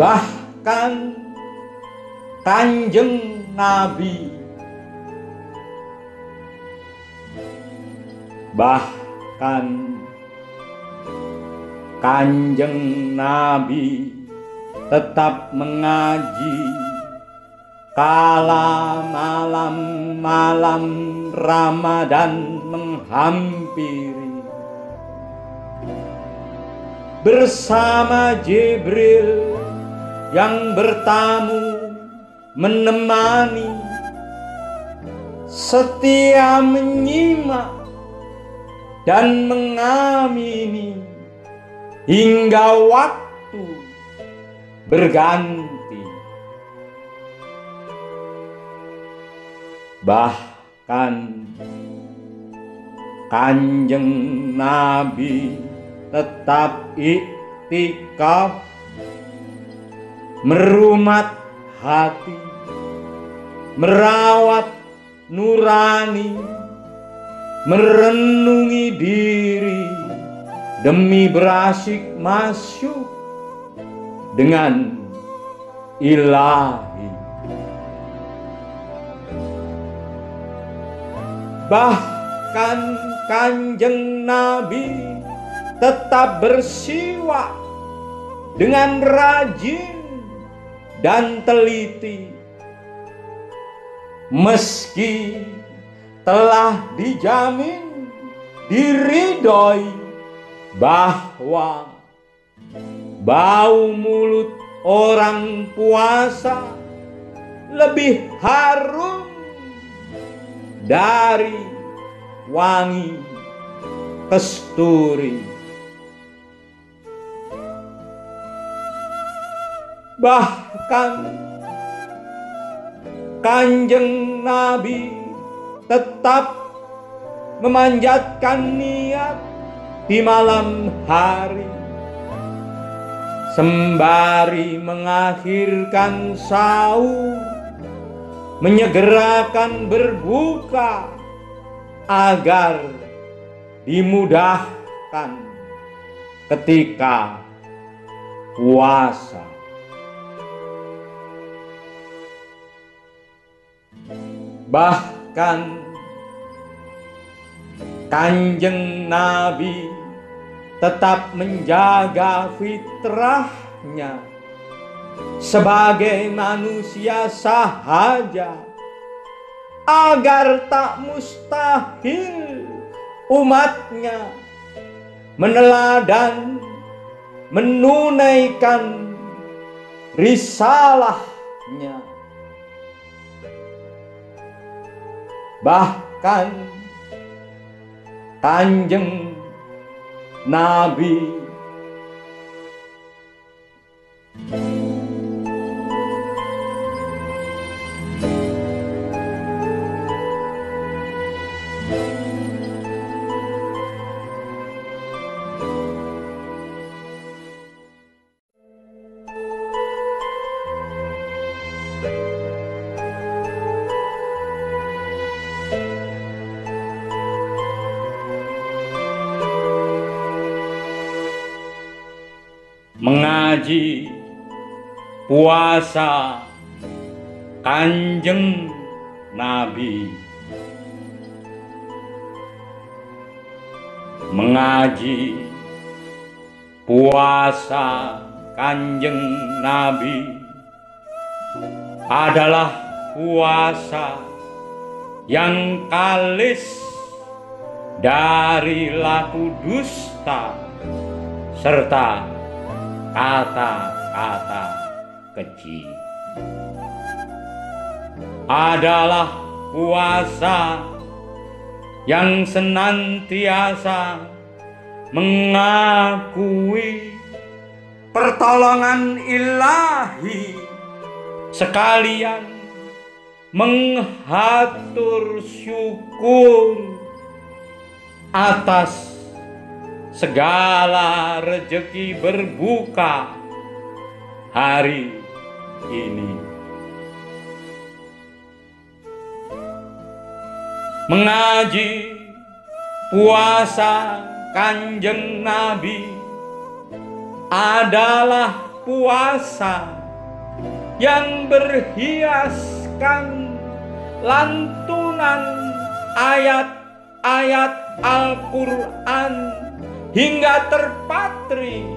Bahkan Kanjeng Nabi. Bahkan Kanjeng Nabi tetap mengaji kala malam-malam Ramadan menghampiri bersama Jibril yang bertamu menemani setia menyimak dan mengamini hingga waktu berganti. Bahkan Kanjeng Nabi tetap iktikaf merumat hati, merawat nurani, merenungi diri demi berasik masuk dengan ilahi. Bahkan kanjeng Nabi tetap bersiwak dengan rajin dan teliti. Meski telah dijamin diridoi bahwa Bau mulut orang puasa lebih harum dari wangi kesturi. Bahkan Kanjeng Nabi tetap memanjatkan niat di malam hari sembari mengakhirkan sahur menyegerakan berbuka agar dimudahkan ketika puasa. Bahkan Kanjeng Nabi tetap menjaga fitrahnya sebagai manusia sahaja agar tak mustahil umatnya meneladan menunaikan risalahnya. Bahkan kanjeng Nabi. mengaji puasa. Kanjeng Nabi. Mengaji puasa Kanjeng Nabi adalah puasa yang kalis dari laku dusta serta kata-kata keji adalah puasa yang senantiasa mengakui pertolongan ilahi sekalian menghatur syukur atas segala rejeki berbuka hari ini. mengaji puasa Kanjeng Nabi adalah puasa yang berhiaskan lantunan ayat-ayat Al-Quran hingga terpatri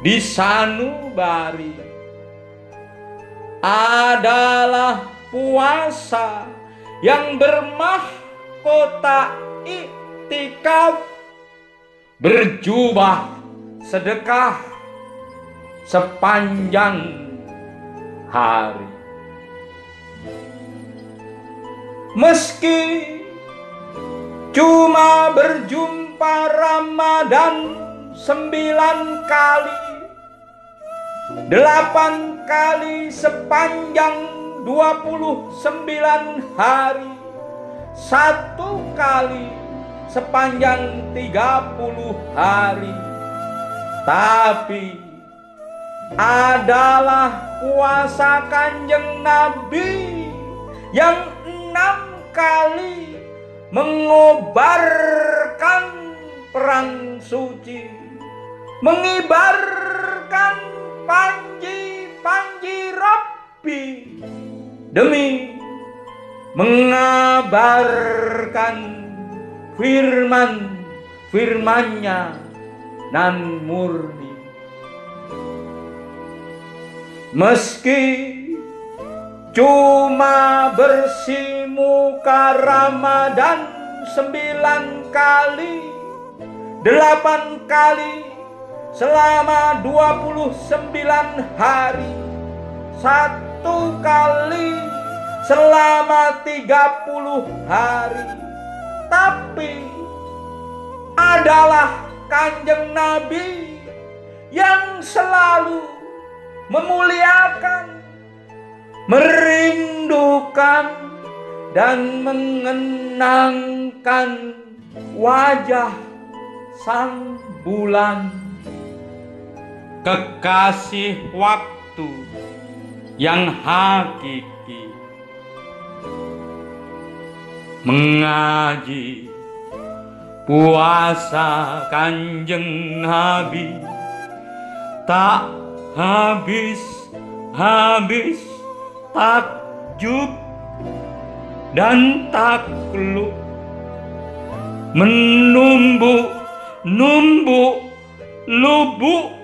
di sanubari adalah puasa yang bermahkota iktikaf berjubah sedekah sepanjang hari. Meski cuma berjumpa Ramadan sembilan kali delapan kali sepanjang 29 hari. Satu kali sepanjang 30 hari. Tapi adalah puasa kanjeng Nabi yang enam kali mengobarkan perang suci mengibarkan panji-panji Rabbi demi mengabarkan firman firmannya nan murni. Meski cuma bersih muka Ramadan sembilan kali delapan kali selama 29 hari. Satu kali selama 30 hari. Tapi adalah kanjeng Nabi yang selalu memuliakan merindukan dan mengenangkan wajah sang bulan kekasih waktu yang hakiki. Mengaji puasa kanjeng Nabi. Tak habis habis takjub dan takluk. Menumbuh numbuk lubuk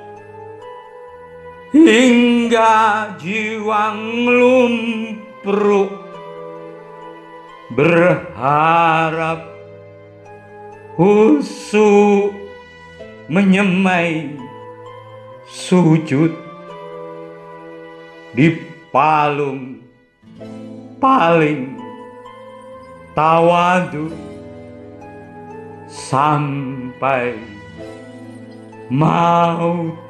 hingga jiwa ngelumpruk berharap husu menyemai sujud di palung paling tawadu sampai maut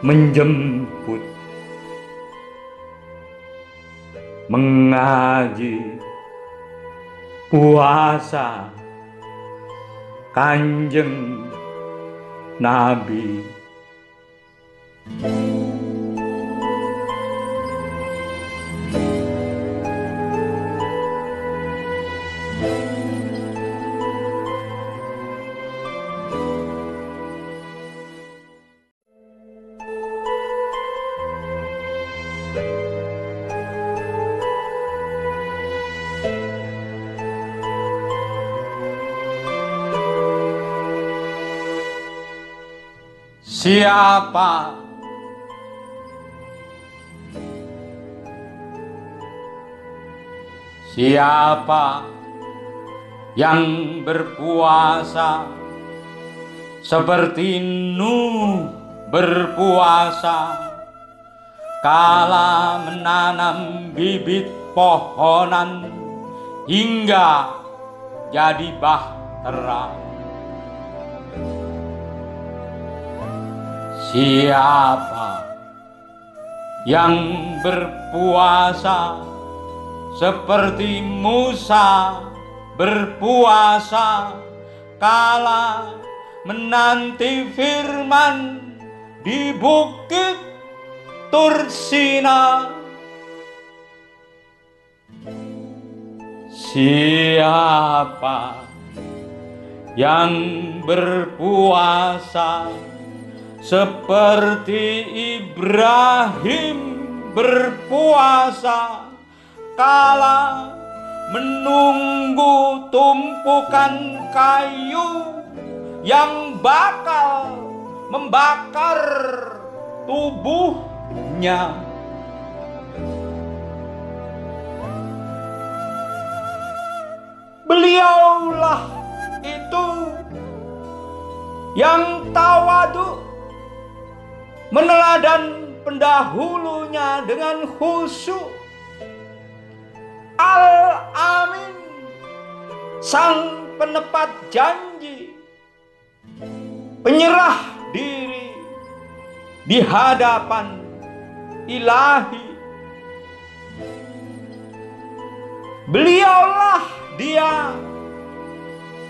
menjemput mengaji puasa kanjeng Nabi. Siapa? Siapa yang berpuasa seperti Nuh berpuasa kala menanam bibit pohonan hingga jadi bahtera Siapa yang berpuasa seperti Musa berpuasa kala menanti firman di bukit Tursina? Siapa yang berpuasa seperti Ibrahim berpuasa kala menunggu tumpukan kayu yang bakal membakar tubuhnya. Beliaulah itu yang tawadu meneladan pendahulunya dengan khusyuk. Al-Amin, sang penepat janji, penyerah diri di hadapan ilahi. Beliaulah dia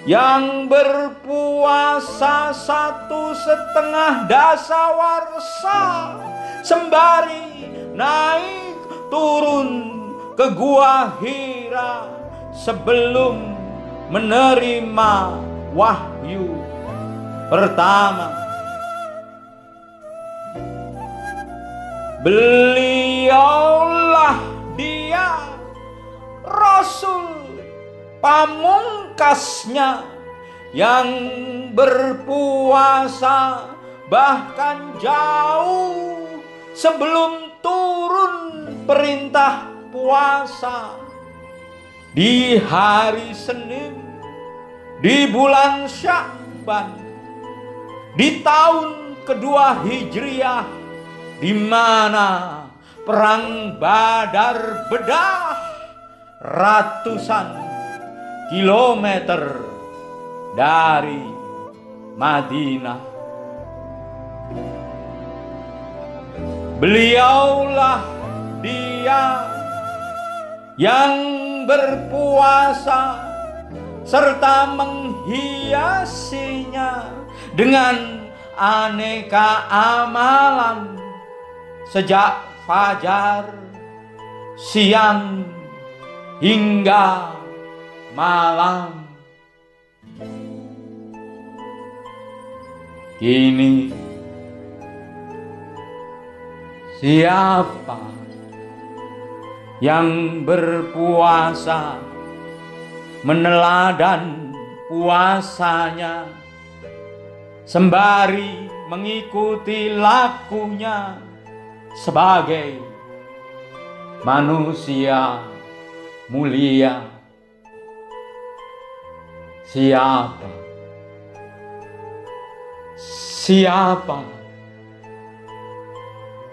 yang berpuasa satu setengah dasawarsa sembari naik turun ke gua Hira sebelum menerima wahyu pertama. Beliaulah dia Rasul pamungkasnya yang berpuasa bahkan jauh sebelum turun perintah puasa. Di hari Senin di bulan Syakban di tahun kedua Hijriah di mana perang Badar bedah ratusan kilometer dari Madinah. Beliaulah dia yang berpuasa serta menghiasinya dengan aneka amalan sejak fajar, siang hingga malam. Kini siapa yang berpuasa meneladan puasanya? Sembari mengikuti lakunya sebagai manusia mulia Siapa? Siapa?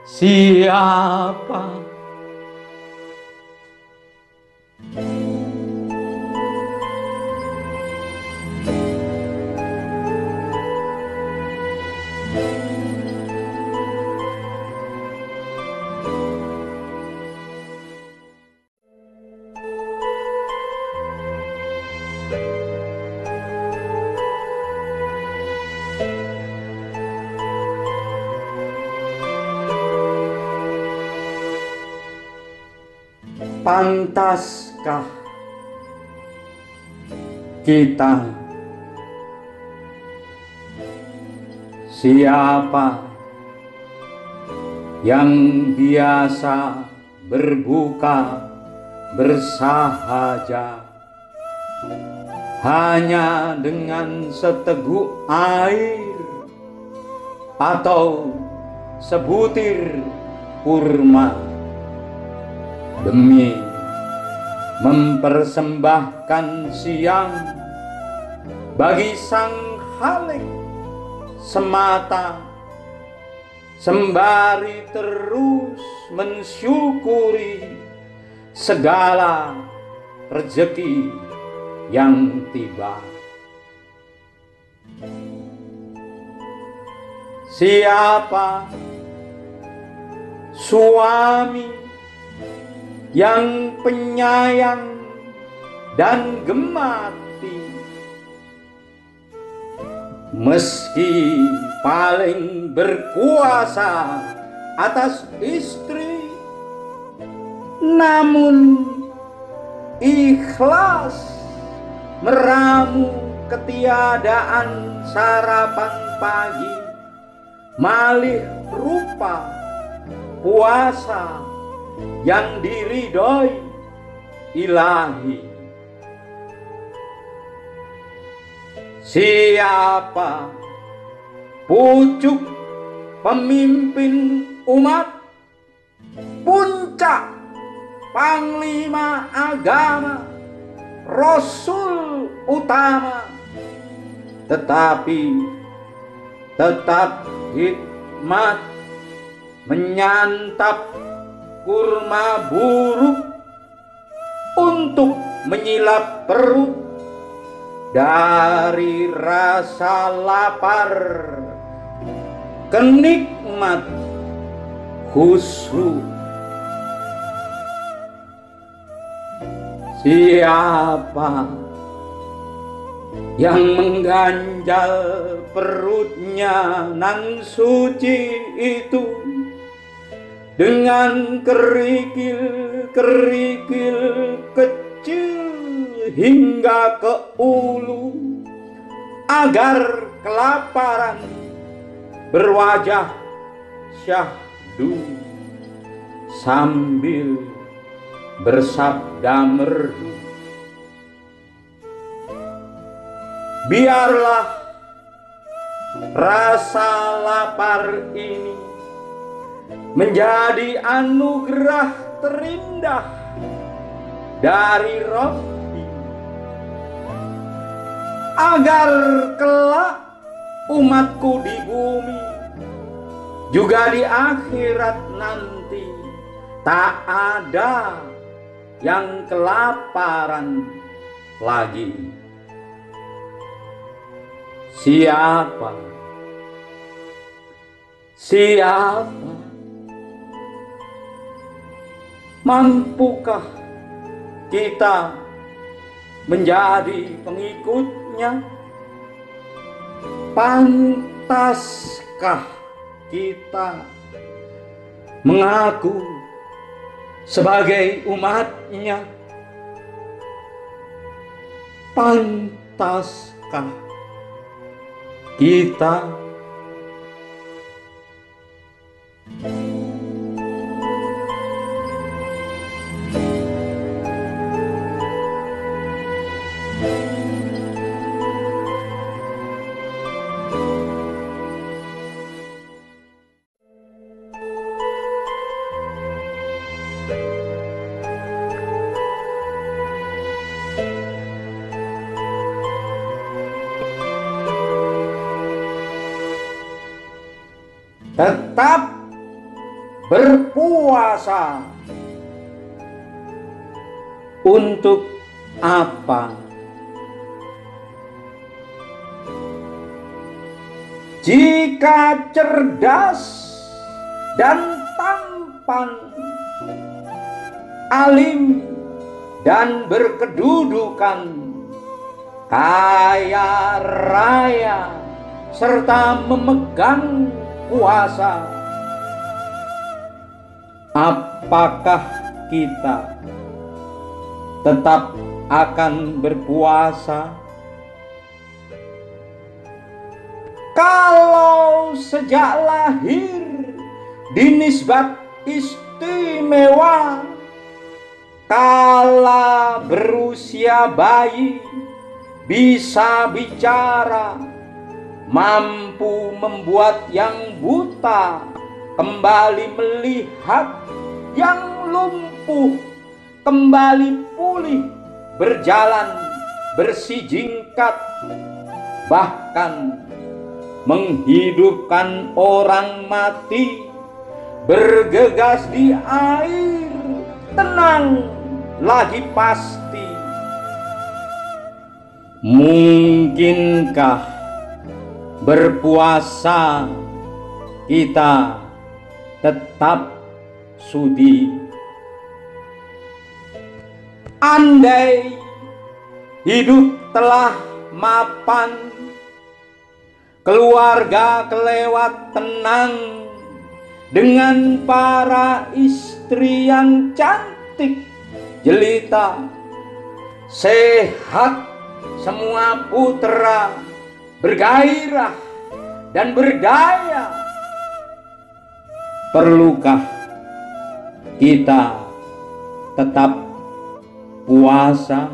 Siapa? Pantaskah kita? Siapa yang biasa berbuka bersahaja? Hanya dengan seteguk air atau sebutir kurma demi mempersembahkan siang bagi sang Halik semata sembari terus mensyukuri segala rezeki yang tiba. Siapa suami yang penyayang dan gemati. Meski paling berkuasa atas istri namun ikhlas meramu ketiadaan sarapan pagi malih rupa puasa yang diridhoi ilahi. Siapa pucuk pemimpin umat puncak panglima agama rasul utama tetapi tetap hikmat menyantap kurma buruk untuk menyilap perut dari rasa lapar. Kenikmat khusyuk siapa yang mengganjal perutnya? Nan suci itu dengan kerikil-kerikil kecil hingga ke ulu agar kelaparan berwajah syahdu. Sambil bersabda merdu biarlah rasa lapar ini menjadi anugerah terindah dari Robbi agar kelak umatku di bumi juga di akhirat nanti tak ada yang kelaparan lagi. Siapa? Siapa? Mampukah kita menjadi pengikutnya? Pantaskah kita mengaku sebagai umatnya? Pantaskah kita tetap berpuasa untuk apa? Jika cerdas dan tampan, alim dan berkedudukan, kaya raya, serta memegang puasa. Apakah kita tetap akan berpuasa? Kalau sejak lahir dinisbat istimewa, kala berusia bayi bisa bicara, mampu membuat yang buta kembali melihat, yang lumpuh kembali pulih, berjalan bersijingkat, bahkan menghidupkan orang mati, bergegas di air, tenang lagi pasti. Mungkinkah berpuasa kita tetap sudi. Andai hidup telah mapan keluarga kelewat tenang dengan para istri yang cantik jelita sehat semua putra bergairah dan berdaya. Perlukah kita tetap puasa?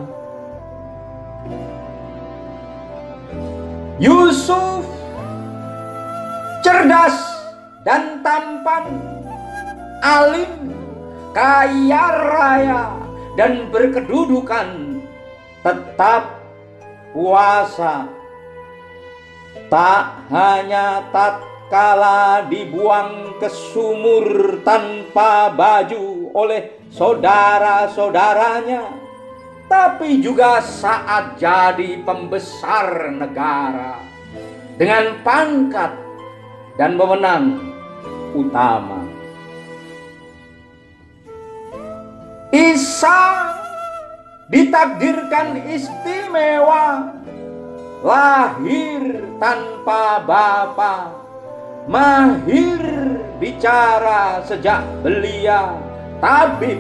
Yusuf cerdas dan tampan, alim, kaya raya, dan berkedudukan tetap puasa tak hanya tatkala dibuang ke sumur tanpa baju oleh saudara-saudaranya tapi juga saat jadi pembesar negara dengan pangkat dan wewenang utama. Isa ditakdirkan istimewa lahir tanpa bapa mahir bicara sejak belia tabib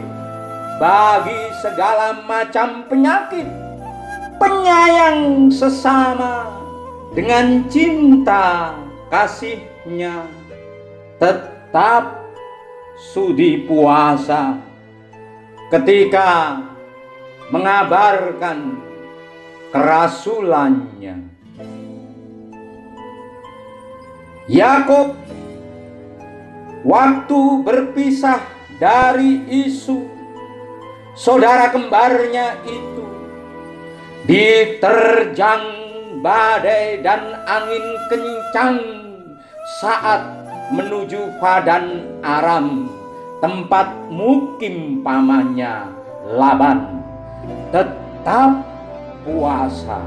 bagi segala macam penyakit penyayang sesama dengan cinta kasihnya tetap sudi puasa. Ketika mengabarkan kerasulannya. Yakub waktu berpisah dari Isu saudara kembarnya itu diterjang badai dan angin kencang saat menuju Padan Aram tempat mukim pamannya Laban tetap puasa.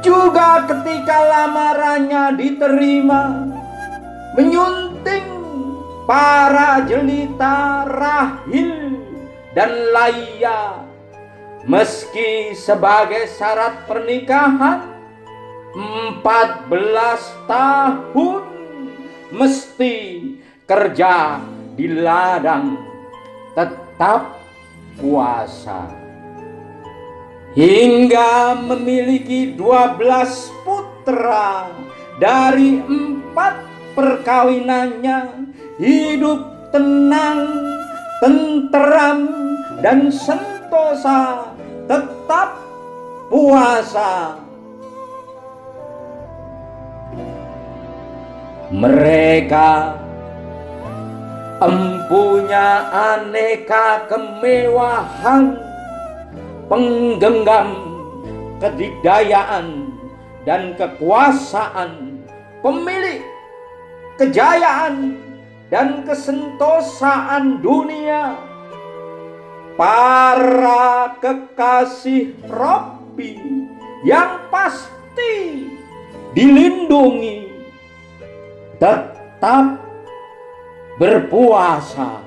Juga ketika lamarannya diterima, menyunting para jelita Rahil dan Laya meski sebagai syarat pernikahan 14 tahun mesti kerja di ladang tetap puasa hingga memiliki 12 putra. Dari empat perkawinannya hidup tenang tenteram dan sentosa tetap puasa. Mereka empunya aneka kemewahan penggenggam kedikdayaan dan kekuasaan pemilik kejayaan dan kesentosaan dunia para kekasih Robi yang pasti dilindungi tetap berpuasa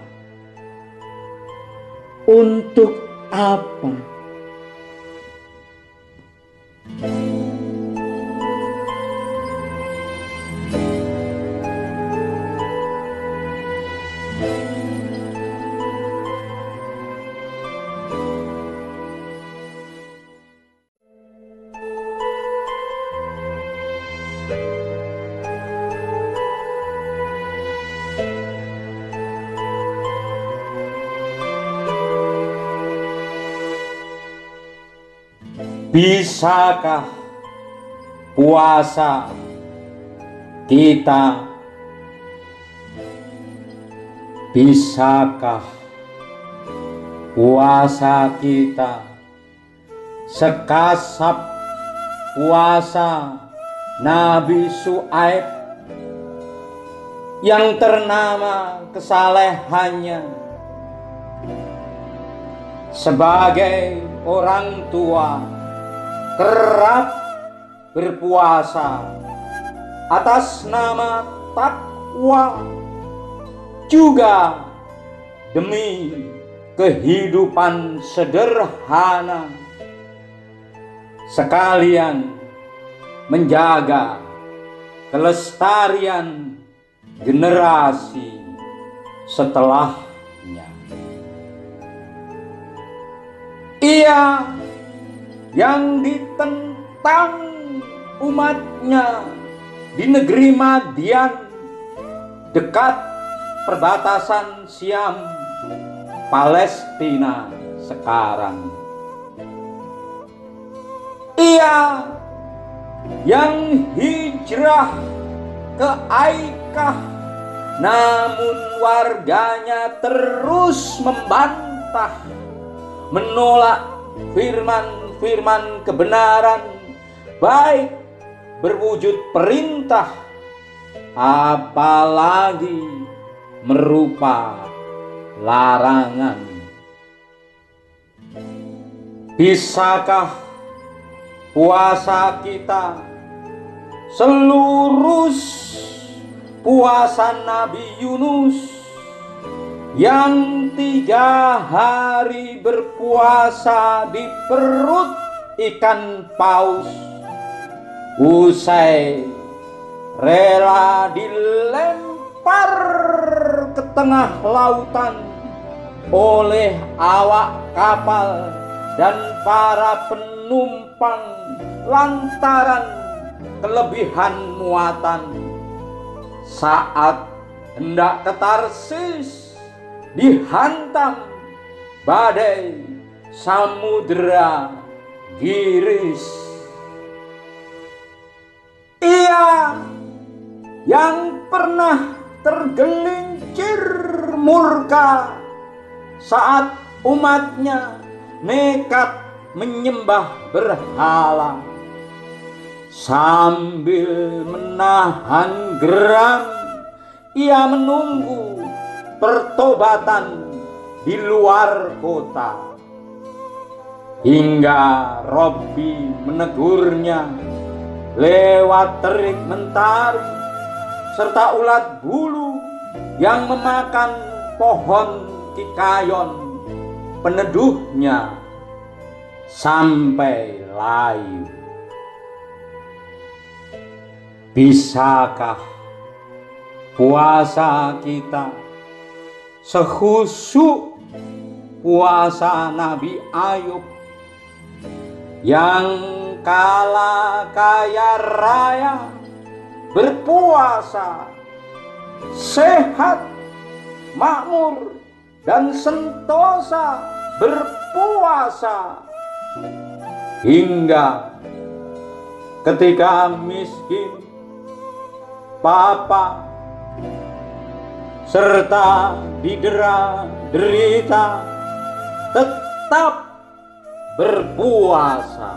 untuk apa? Thank you. Bisakah puasa kita? Bisakah puasa kita sekasap puasa Nabi Su'aib yang ternama kesalehannya sebagai orang tua kerap berpuasa atas nama takwa juga demi kehidupan sederhana sekalian menjaga kelestarian generasi setelahnya. Ia yang ditentang umatnya di negeri Madian dekat perbatasan Siam Palestina sekarang. Ia yang hijrah ke Aikah namun warganya terus membantah menolak firman-firman kebenaran baik berwujud perintah apalagi merupa larangan. Bisakah puasa kita seluruh puasa Nabi Yunus yang tiga hari berpuasa di perut ikan paus. Usai rela dilempar ke tengah lautan oleh awak kapal dan para penumpang lantaran kelebihan muatan. Saat hendak ke Tarsis dihantam badai samudera giris. Ia yang pernah tergelincir murka saat umatnya nekat menyembah berhala Sambil menahan geram, ia menunggu pertobatan di luar kota. Hingga Robbi menegurnya lewat terik mentari serta ulat bulu yang memakan pohon kikayon peneduhnya sampai layu. Bisakah puasa kita sehusuk puasa Nabi Ayub yang kala kaya raya berpuasa sehat makmur dan sentosa berpuasa. Hingga ketika miskin papa serta didera derita tetap berpuasa.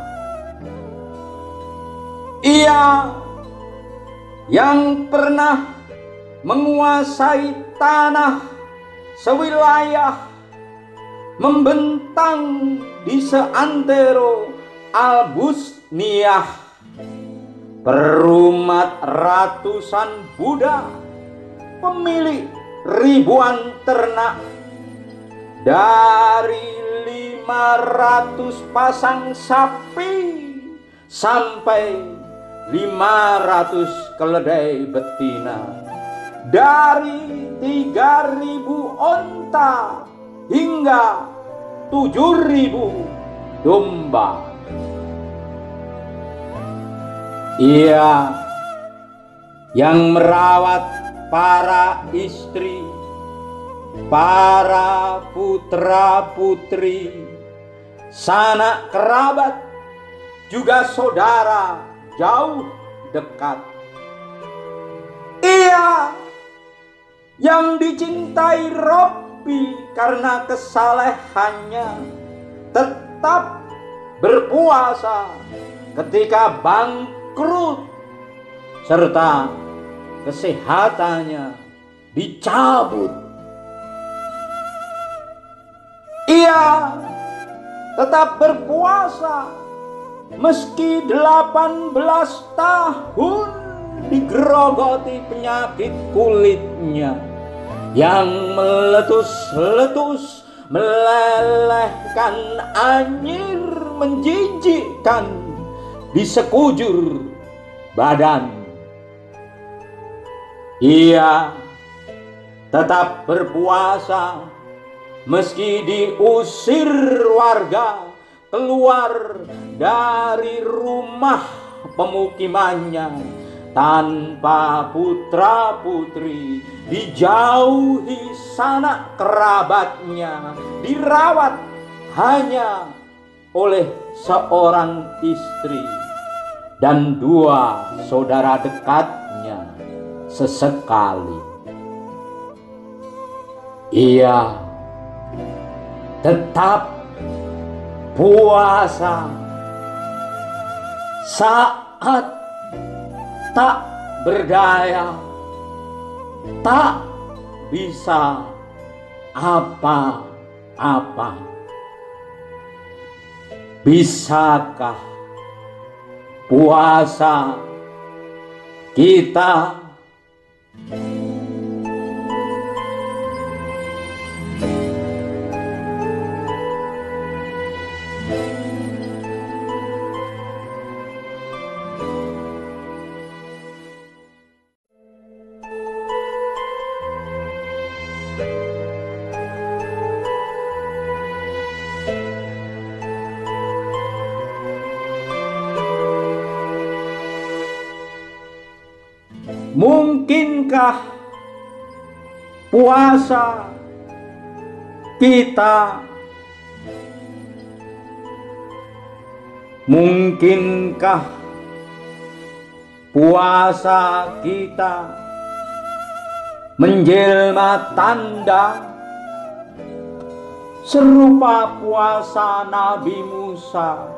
Ia yang pernah menguasai tanah sewilayah membentang di seantero Albusniah Perumat ratusan Buddha, pemilik ribuan ternak, dari 500 pasang sapi sampai 500 keledai betina, dari 3000 onta hingga 7000 domba. Ia yang merawat para istri, para putra-putri, sanak kerabat, juga saudara jauh dekat. Ia yang dicintai Robbi karena kesalehannya tetap berpuasa ketika bangkrut serta kesehatannya dicabut. Ia tetap berpuasa meski 18 tahun digerogoti penyakit kulitnya yang meletus-letus melelehkan anyir menjijikkan di sekujur badan. Ia tetap berpuasa meski diusir warga keluar dari rumah pemukimannya tanpa putra putri dijauhi sanak kerabatnya dirawat hanya oleh seorang istri dan dua saudara dekatnya sesekali ia tetap puasa saat tak berdaya, tak bisa apa-apa. Bisakah puasa kita Thank you. Mungkinkah puasa kita Mungkinkah puasa kita menjelma tanda serupa puasa Nabi Musa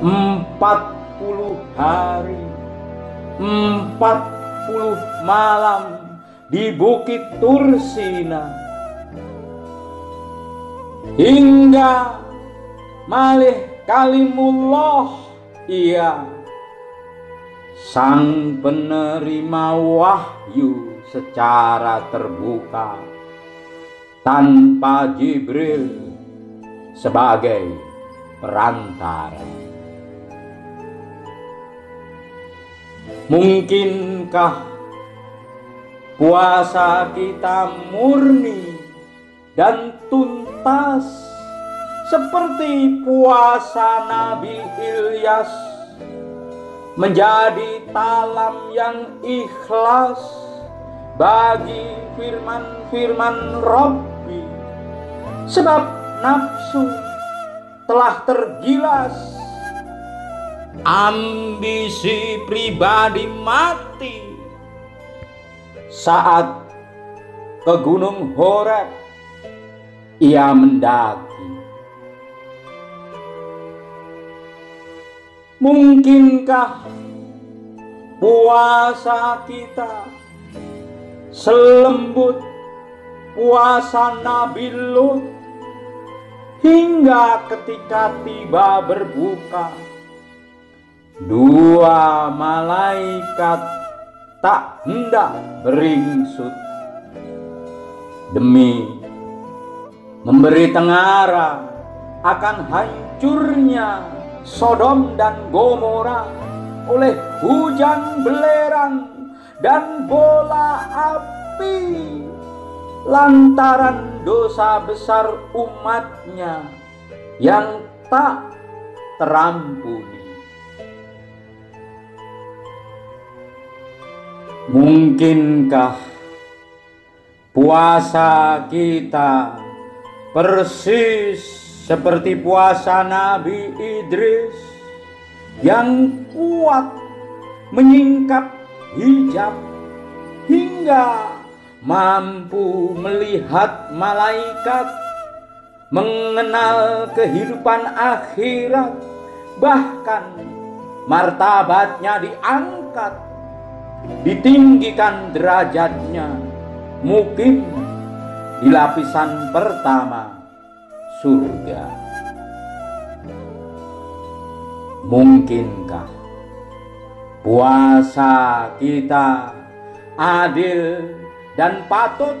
empat puluh hari empat puluh malam di Bukit Tursina hingga malih kalimullah ia sang penerima wahyu secara terbuka tanpa Jibril sebagai perantara. Mungkinkah puasa kita murni dan tuntas seperti puasa Nabi Ilyas menjadi talam yang ikhlas bagi firman-firman Robbi sebab nafsu telah tergilas ambisi pribadi mati saat ke Gunung Horeb ia mendaki. Mungkinkah puasa kita selembut puasa Nabi Lut hingga ketika tiba berbuka Dua malaikat tak hendak beringsut demi memberi tengara akan hancurnya Sodom dan Gomora oleh hujan belerang dan bola api lantaran dosa besar umatnya yang tak terampuni. Mungkinkah puasa kita persis seperti puasa Nabi Idris yang kuat menyingkap hijab hingga mampu melihat malaikat, mengenal kehidupan akhirat, bahkan martabatnya diangkat ditinggikan derajatnya mungkin di lapisan pertama surga. Mungkinkah puasa kita adil dan patut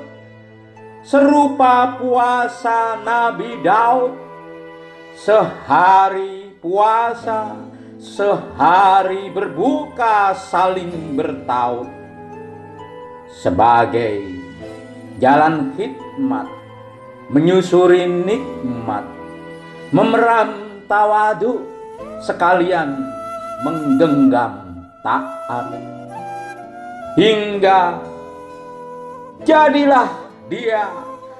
serupa puasa Nabi Daud sehari puasa sehari berbuka saling bertaut sebagai jalan hikmat menyusuri nikmat memeram tawadu sekalian menggenggam taat. Hingga jadilah dia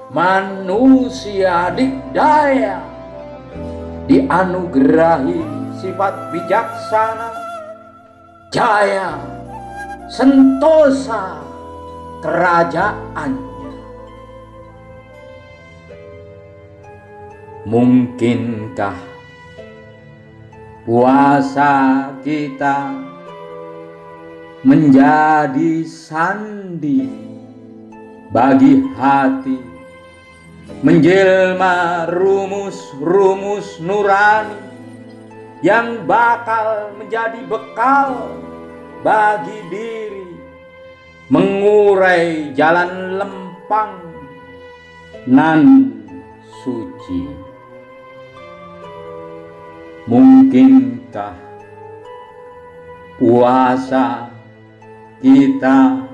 manusia dikdaya dianugerahi sifat bijaksana. Jaya sentosa kerajaannya. Mungkinkah puasa kita menjadi sandi bagi hati menjelma rumus-rumus nurani yang bakal menjadi bekal bagi diri mengurai jalan lempang nan suci. Mungkinkah puasa kita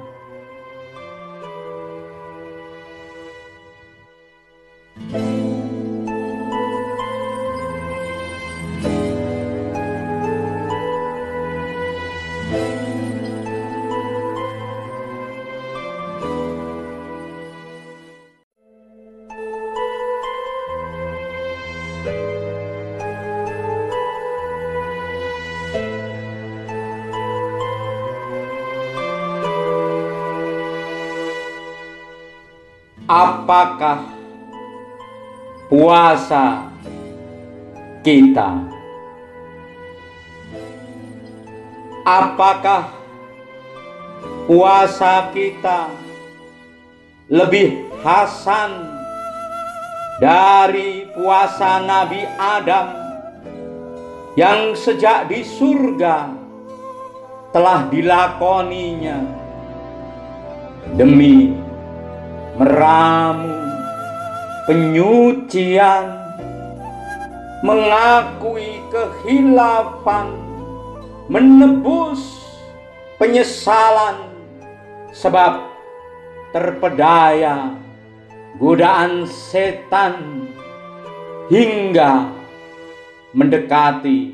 apakah puasa kita? Apakah puasa kita lebih hasan dari puasa Nabi Adam yang sejak di surga telah dilakoninya demi meramu penyucian, mengakui kehilafan, menebus penyesalan, sebab terpedaya godaan setan hingga mendekati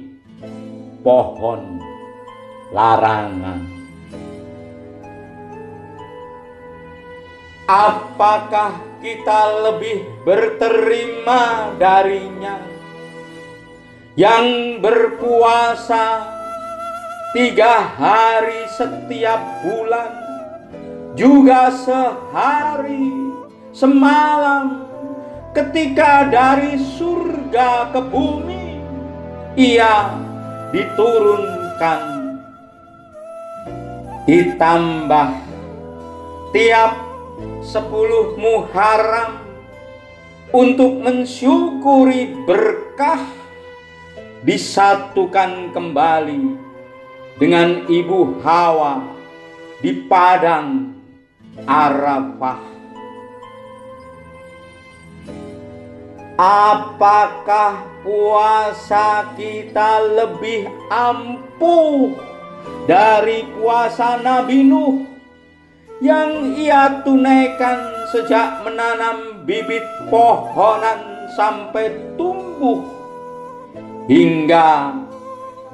pohon larangan. Apakah kita lebih berterima darinya? Yang berpuasa tiga hari setiap bulan juga sehari semalam. Ketika dari surga ke bumi ia diturunkan. Ditambah tiap sepuluh Muharram untuk mensyukuri berkah disatukan kembali dengan Ibu Hawa di padang Arafah. Apakah puasa kita lebih ampuh dari puasa Nabi Nuh? Yang ia tunaikan sejak menanam bibit pohonan sampai tumbuh hingga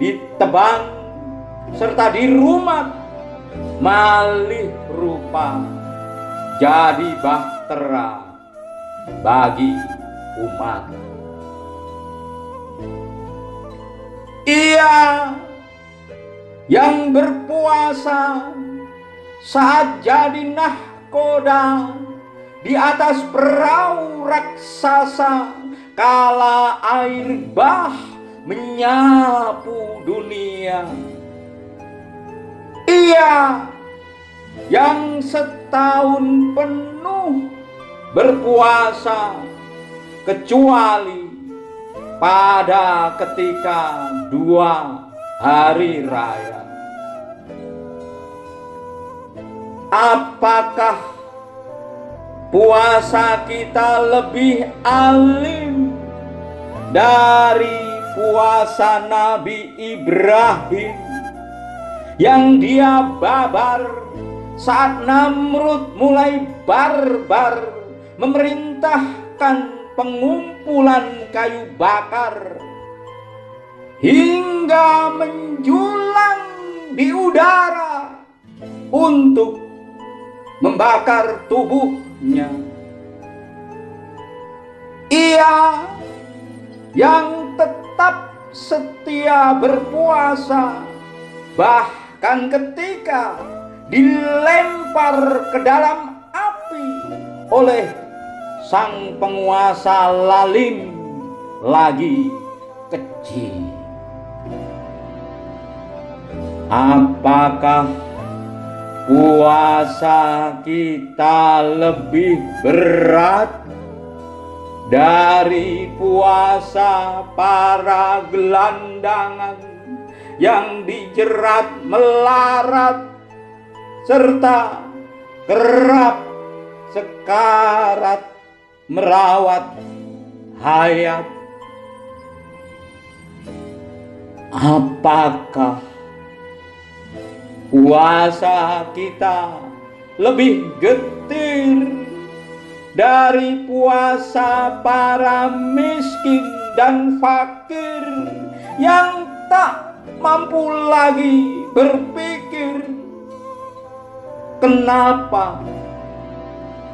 ditebang serta dirumat malih rupa jadi bahtera bagi umat. Ia yang berpuasa saat jadi nahkoda di atas perahu raksasa kala air bah menyapu dunia. Ia yang setahun penuh berpuasa kecuali pada ketika dua hari raya. Apakah puasa kita lebih alim dari puasa Nabi Ibrahim yang dia babar saat Namrud mulai barbar memerintahkan pengumpulan kayu bakar hingga menjulang di udara untuk membakar tubuhnya. Ia yang tetap setia berpuasa, bahkan ketika dilempar ke dalam api oleh sang penguasa lalim lagi kecil. Apakah puasa kita lebih berat dari puasa para gelandangan yang dijerat melarat serta kerap sekarat merawat hayat. Apakah puasa kita lebih getir dari puasa para miskin dan fakir yang tak mampu lagi berpikir. Kenapa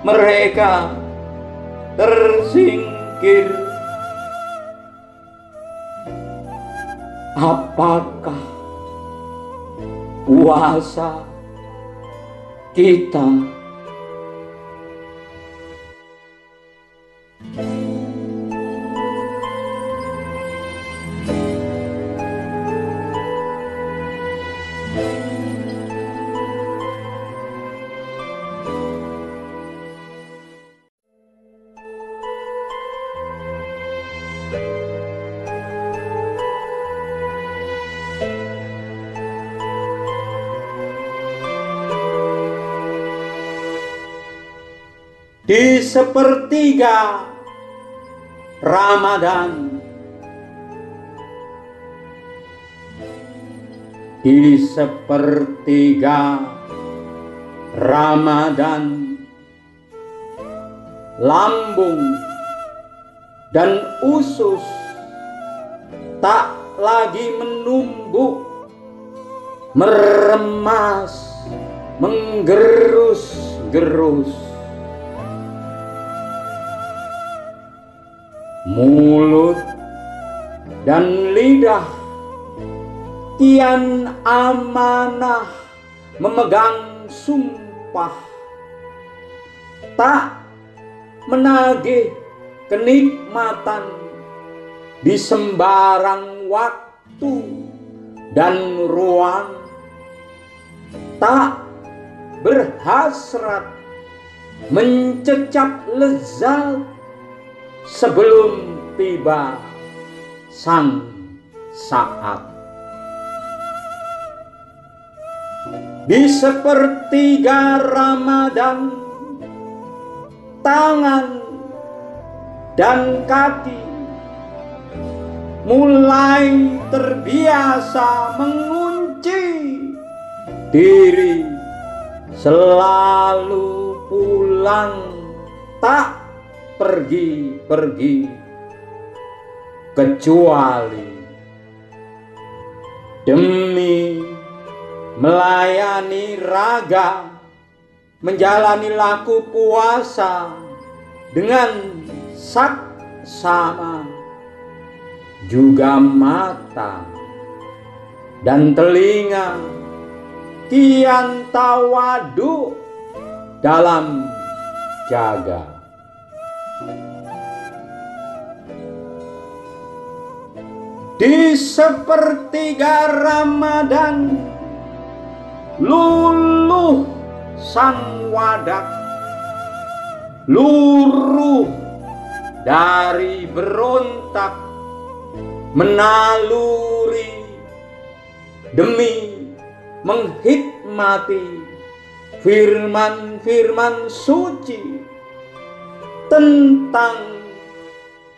mereka tersingkir? Apakah puasa kita di sepertiga Ramadan. Di sepertiga Ramadan. Lambung dan usus tak lagi menumbuk meremas menggerus-gerus mulut dan lidah. Kian amanah memegang sumpah. Tak menagih kenikmatan di sembarang waktu dan ruang. Tak berhasrat mencecap lezat sebelum tiba sang saat. Di sepertiga Ramadan, tangan dan kaki mulai terbiasa mengunci diri selalu pulang tak pergi-pergi kecuali demi melayani raga menjalani laku puasa dengan saksama juga mata dan telinga kian tawadu dalam jaga di sepertiga Ramadan luluh sang wadak luruh dari berontak menaluri demi menghikmati firman-firman suci tentang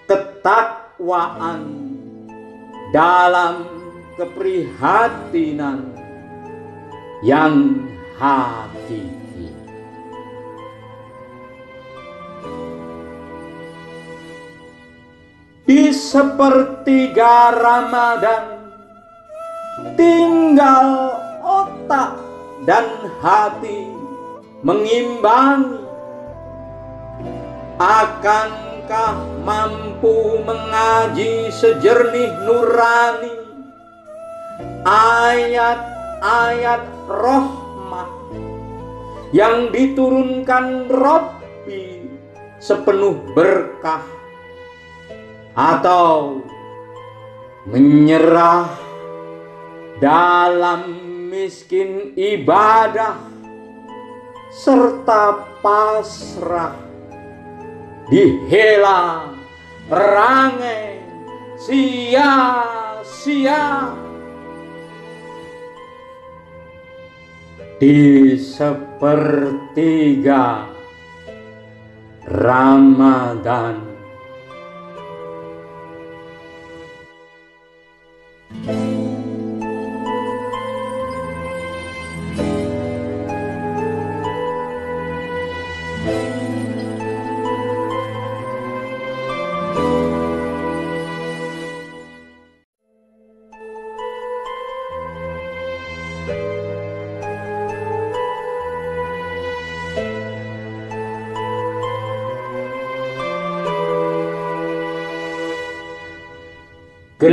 ketakwaan dalam keprihatinan yang hakiki. Di sepertiga Ramadan tinggal otak dan hati mengimbangi akankah mampu mengaji sejernih nurani? Ayat-ayat rahmat yang diturunkan Robbi sepenuh berkah atau menyerah dalam miskin ibadah serta pasrah dihela perangai sia-sia. Di sepertiga Ramadan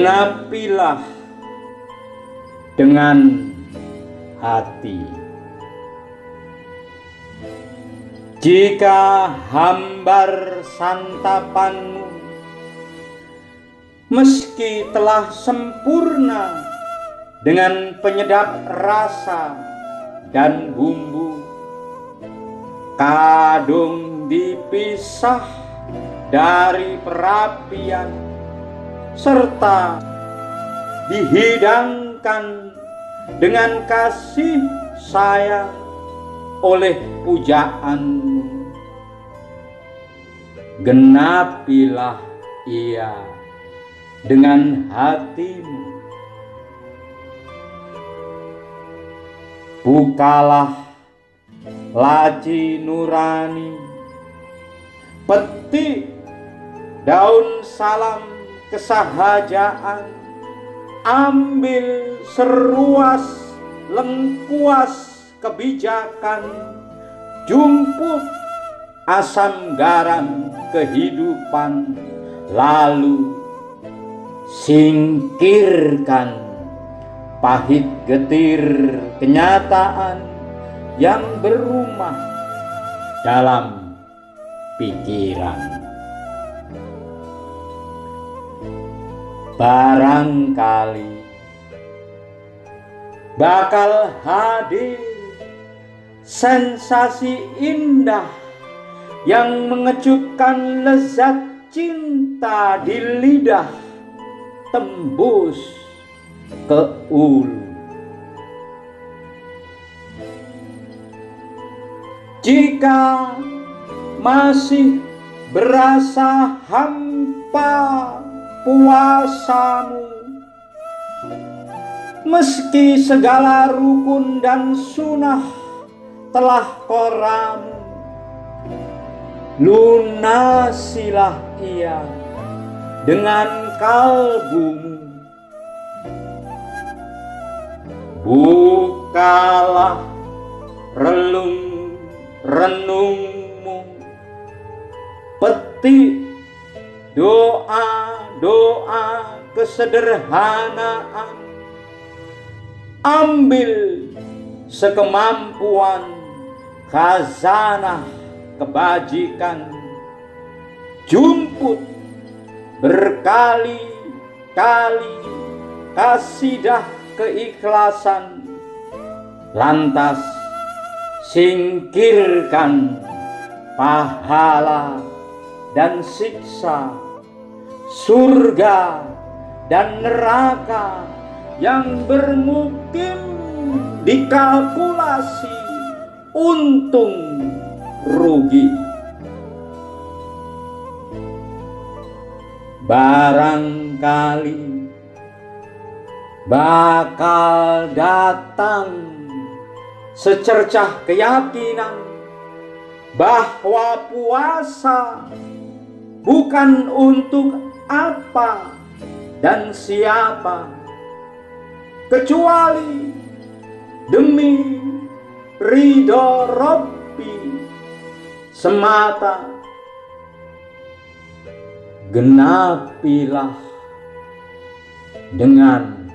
genapilah dengan hati. Jika hambar santapanmu meski telah sempurna dengan penyedap rasa dan bumbu, kadung dipisah dari perapian serta dihidangkan dengan kasih sayang oleh pujaanmu. Genapilah ia dengan hatimu. Bukalah laci nurani, petik daun salam kesahajaan. Ambil seruas lengkuas kebijakan. Jumput asam garam kehidupan. Lalu singkirkan pahit getir kenyataan yang berumah dalam pikiran. Barangkali bakal hadir sensasi indah yang mengejutkan lezat cinta di lidah tembus ke ulu. Jika masih berasa hampa puasamu. Meski segala rukun dan sunnah telah koramu Lunasilah ia dengan kalbumu. Bukalah relung renungmu Petik doa-doa kesederhanaan. Ambil sekemampuan khazanah kebajikan jumput berkali-kali kasidah keikhlasan lantas singkirkan pahala dan siksa, surga dan neraka yang bermukim dikalkulasi untung rugi. Barangkali bakal datang secercah keyakinan bahwa puasa bukan untuk apa dan siapa, kecuali demi ridho Robbi semata genapilah dengan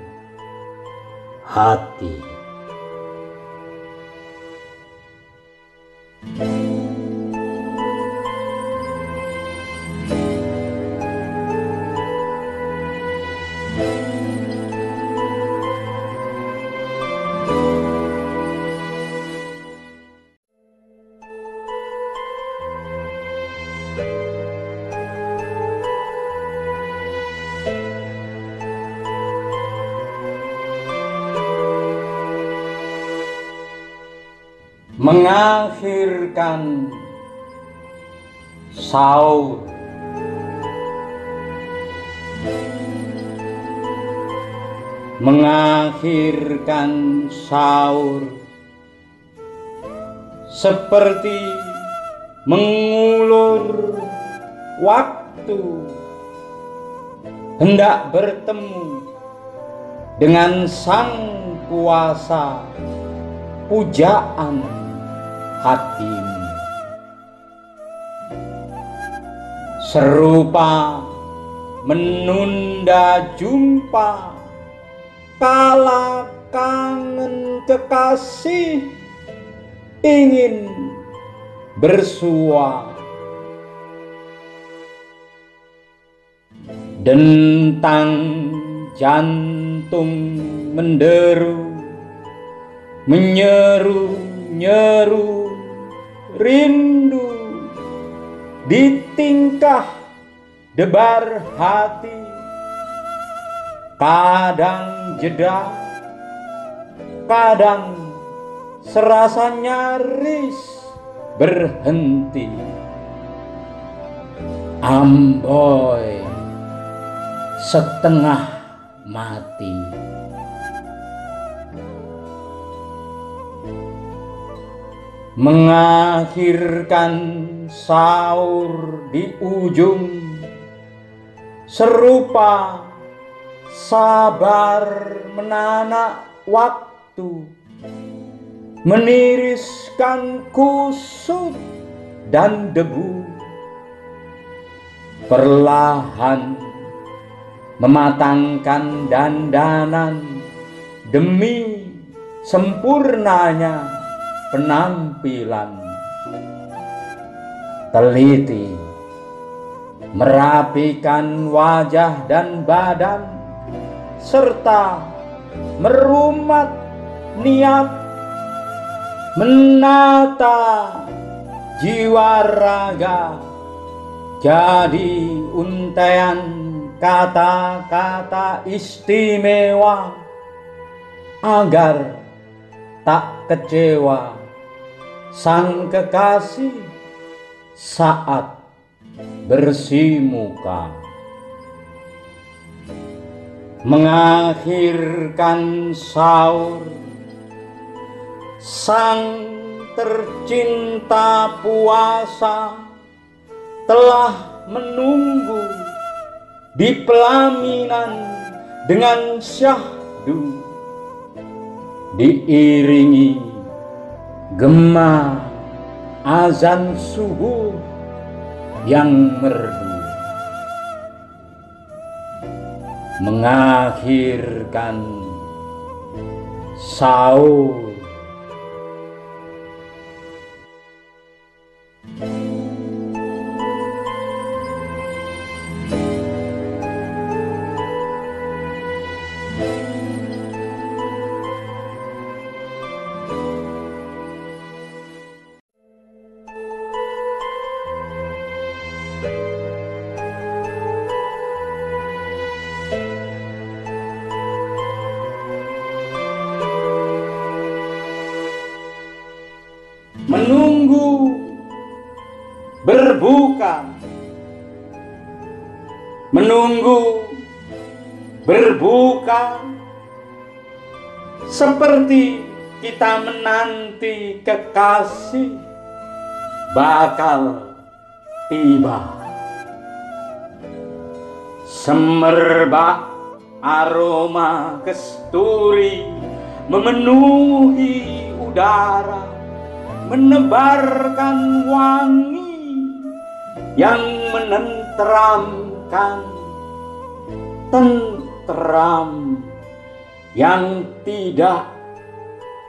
hati. Mengakhirkan sahur mengakhirkan sahur seperti mengulur waktu. Hendak bertemu dengan sang kuasa pujaan hatimu serupa menunda jumpa kala kangen kekasih ingin bersua. Dentang jantung menderu menyeru nyeru rindu di tingkah debar hati. Kadang jeda kadang serasa nyaris berhenti. Amboy setengah mati mengakhirkan sahur di ujung serupa sabar menanak waktu meniriskan kusut dan debu perlahan mematangkan dandanan demi sempurnanya penampilan teliti merapikan wajah dan badan serta merumat niat menata jiwa raga jadi untaian kata-kata istimewa agar tak kecewa sang kekasih saat bersimuka mengakhirkan sahur. Sang tercinta puasa telah menunggu di pelaminan dengan syahdu diiringi gema azan subuh yang merdu. Mengakhirkan sahur berbuka. Seperti kita menanti kekasih bakal tiba. Semerbak aroma kesturi memenuhi udara menebarkan wangi yang menenteramkan tenteram yang tidak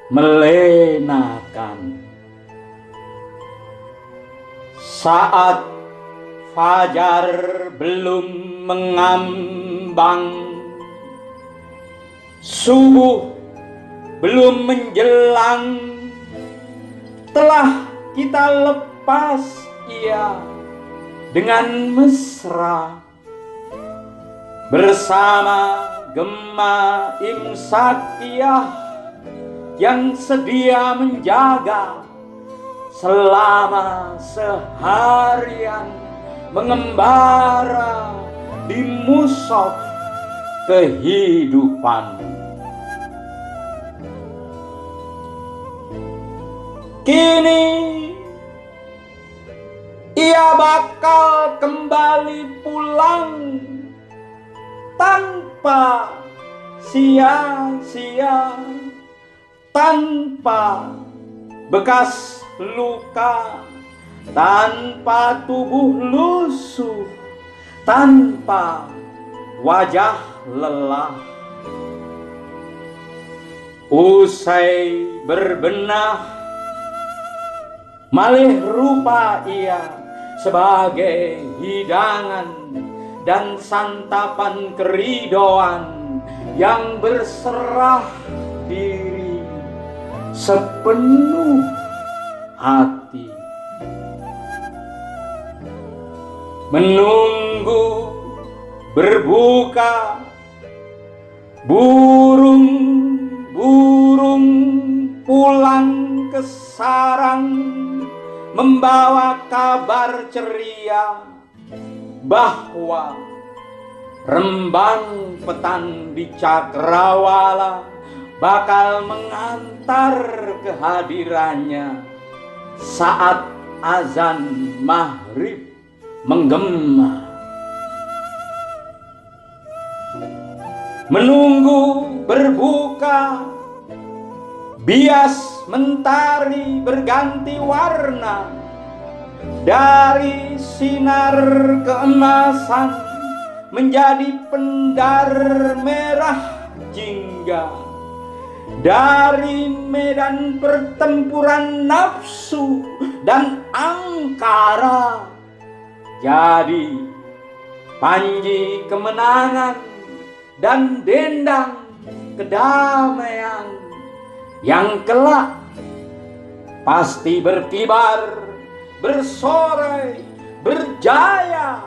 melenakan. Saat fajar belum mengambang subuh belum menjelang telah kita lepas ia dengan mesra bersama Gema Imsakiyah yang sedia menjaga selama seharian mengembara di musok kehidupan. Kini ia bakal kembali pulang tanpa sia-sia, tanpa bekas luka, tanpa tubuh lusuh, tanpa wajah lelah. Usai berbenah, malih rupa ia sebagai hidangan dan santapan keridoan yang berserah diri sepenuh hati. Menunggu berbuka burung-burung pulang ke sarang membawa kabar ceria bahwa Rembang petan di Cakrawala bakal mengantar kehadirannya saat azan maghrib menggema. Menunggu berbuka, bias mentari berganti warna dari sinar keemasan menjadi pendar merah jingga. Dari medan pertempuran nafsu dan angkara jadi panji kemenangan dan dendang kedamaian yang kelak pasti berkibar bersorai berjaya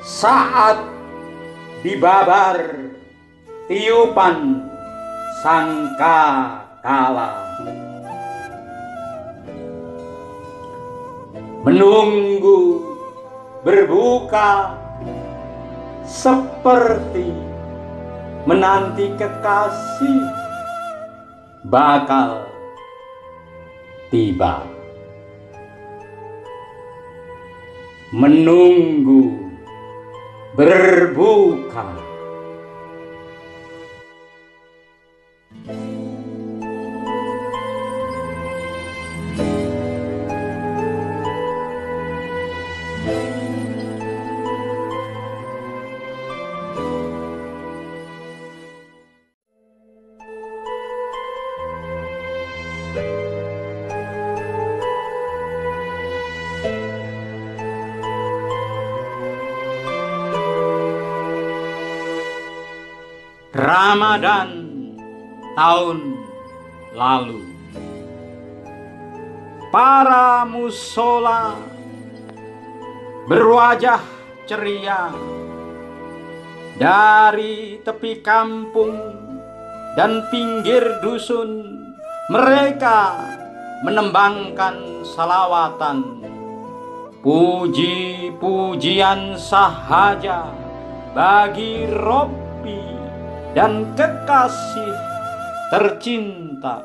saat dibabar tiupan sangka kala menunggu berbuka seperti menanti kekasih bakal tiba menunggu. Berbuka Ramadan tahun lalu. Para musola berwajah ceria dari tepi kampung dan pinggir dusun mereka menembangkan salawatan puji-pujian sahaja bagi Robbi dan kekasih tercinta.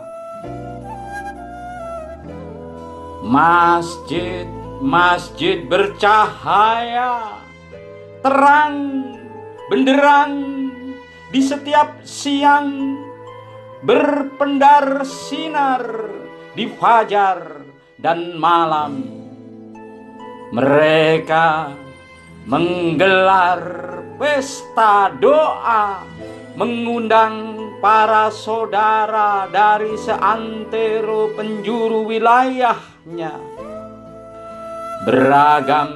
Masjid-masjid bercahaya, terang benderang di setiap siang berpendar sinar di fajar dan malam. Mereka menggelar pesta doa, mengundang para saudara dari seantero penjuru wilayahnya. Beragam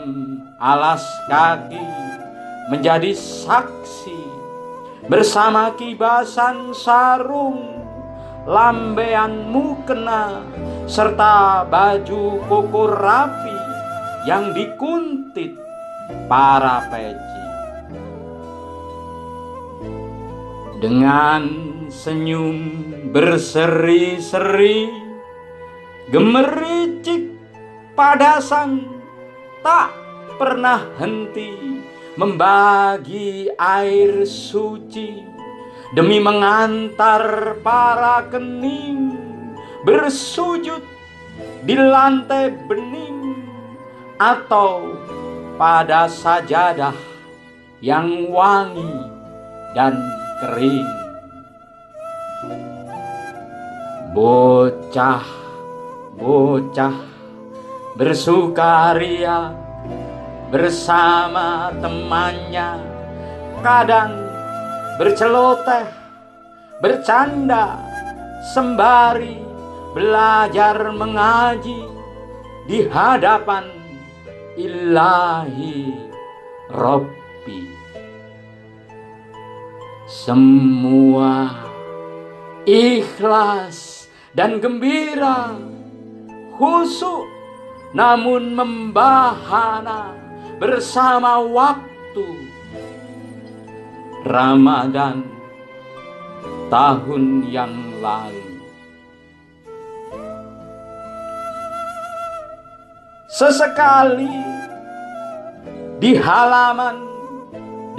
alas kaki menjadi saksi bersama kibasan sarung lambean mukena serta baju koko rapi yang dikuntit para peci dengan senyum berseri-seri gemericik pada sang tak pernah henti membagi air suci demi mengantar para kening bersujud di lantai bening atau pada sajadah yang wangi dan kering. Bocah, bocah bersukaria bersama temannya kadang berceloteh bercanda sembari belajar mengaji di hadapan ilahi Robbi semua ikhlas dan gembira khusyuk namun membahana bersama waktu Ramadan tahun yang lalu. Sesekali di halaman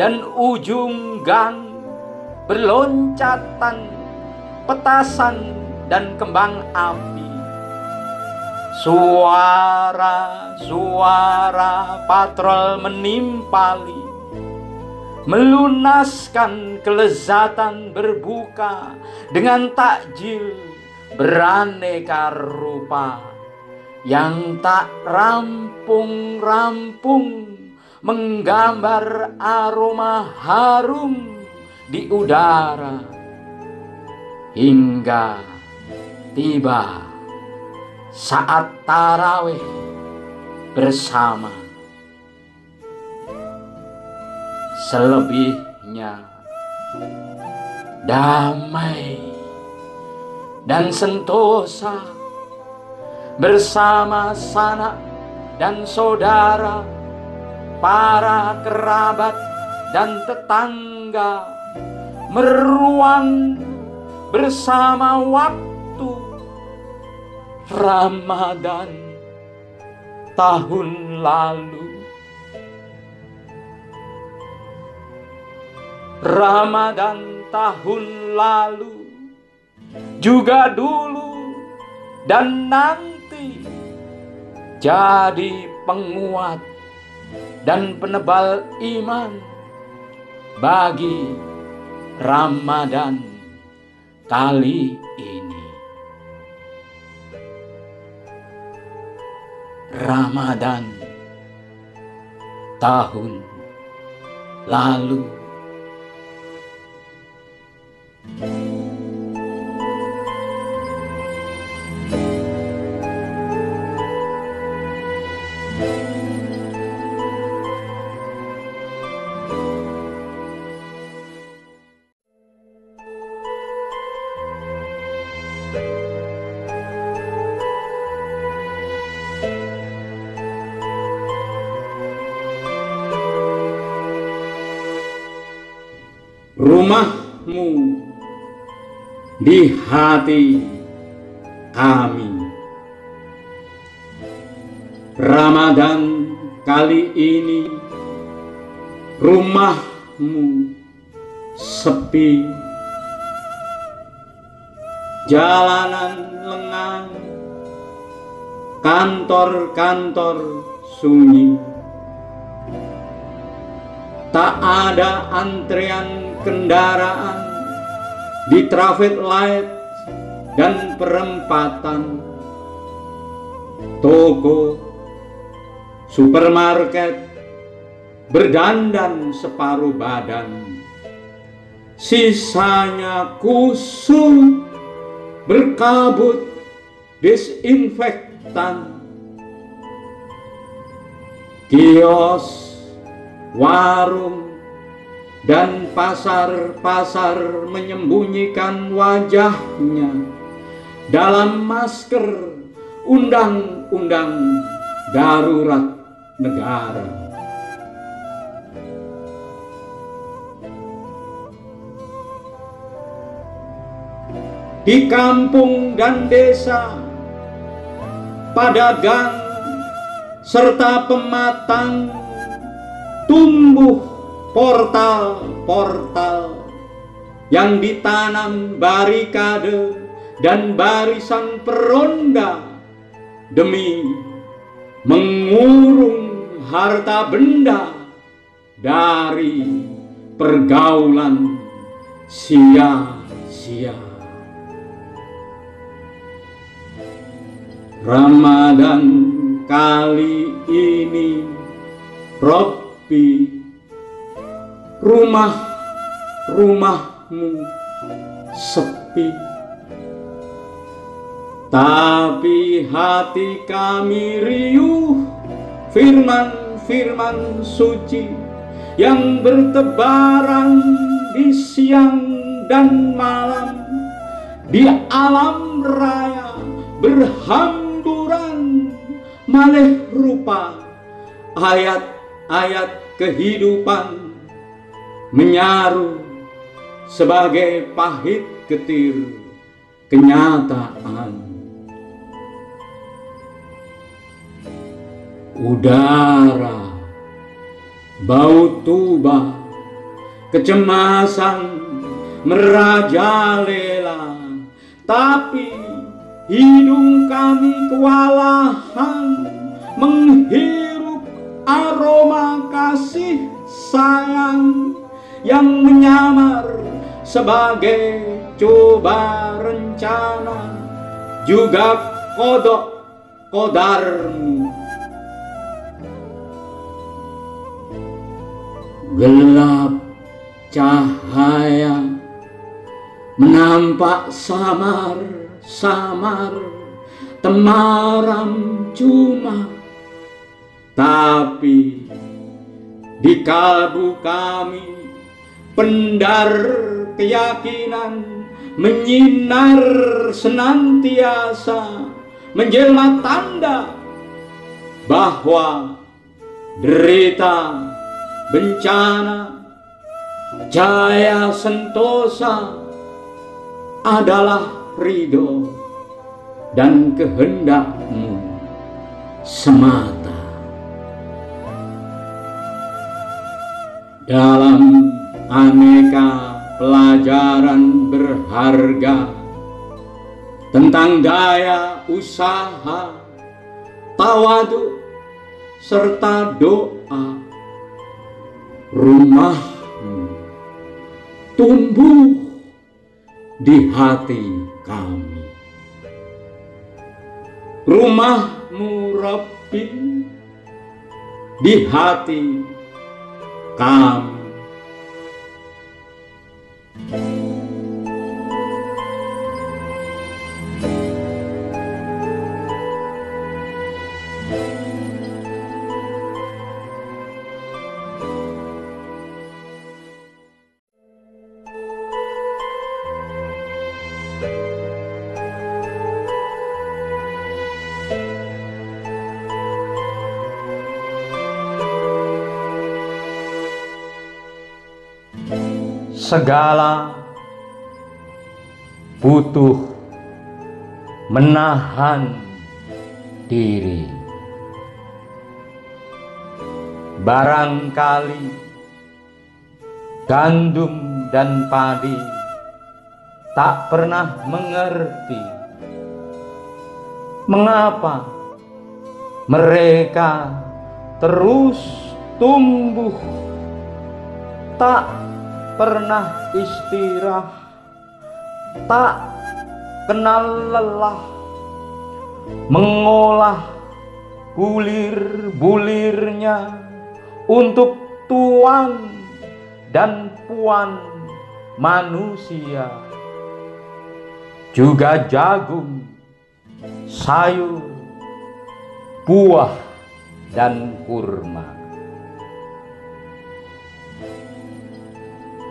dan ujung gang berloncatan petasan dan kembang api. Suara-suara patrol menimpali Melunaskan kelezatan berbuka Dengan takjil beraneka rupa Yang tak rampung-rampung Menggambar aroma harum di udara Hingga tiba saat tarawih bersama. Selebihnya damai dan sentosa bersama sanak dan saudara, para kerabat dan tetangga meruang bersama waktu Ramadan tahun lalu. Ramadan tahun lalu juga dulu dan nanti jadi penguat dan penebal iman bagi Ramadan kali ini. Ramadan tahun lalu. rumahmu di hati kami. Ramadan kali ini rumahmu sepi, jalanan lengang, kantor-kantor sunyi, tak ada antrean kendaraan di traffic light dan perempatan toko supermarket berdandan separuh badan. Sisanya kusut berkabut disinfektan. Kios warung dan pasar-pasar menyembunyikan wajahnya dalam masker undang-undang darurat negara. Di kampung dan desa, pada gang serta pematang tumbuh portal-portal yang ditanam barikade dan barisan peronda demi mengurung harta benda dari pergaulan sia-sia. Ramadan kali ini Robbi rumah-rumahmu sepi. Tapi hati kami riuh firman-firman suci yang bertebaran di siang dan malam. Di alam raya berham semburan malih rupa ayat-ayat kehidupan menyaru sebagai pahit getir kenyataan. Udara bau tuba kecemasan merajalela tapi Hidung kami kewalahan menghirup aroma kasih sayang yang menyamar sebagai coba rencana. Juga kodok kodarmu gelap cahaya menampak samar samar temaram cuma. Tapi di kalbu kami pendar keyakinan menyinar senantiasa menjelma tanda bahwa derita bencana jaya sentosa adalah ridho dan kehendakmu semata. Dalam aneka pelajaran berharga tentang daya usaha, tawadu, serta doa, rumahmu tumbuh di hati kami. Rumahmu Rabbi di hati kami. Segala butuh menahan diri. Barangkali gandum dan padi tak pernah mengerti mengapa mereka terus tumbuh tak pernah istirahat, tak kenal lelah, mengolah bulir-bulirnya untuk tuan dan puan manusia. Juga jagung, sayur, buah, dan kurma.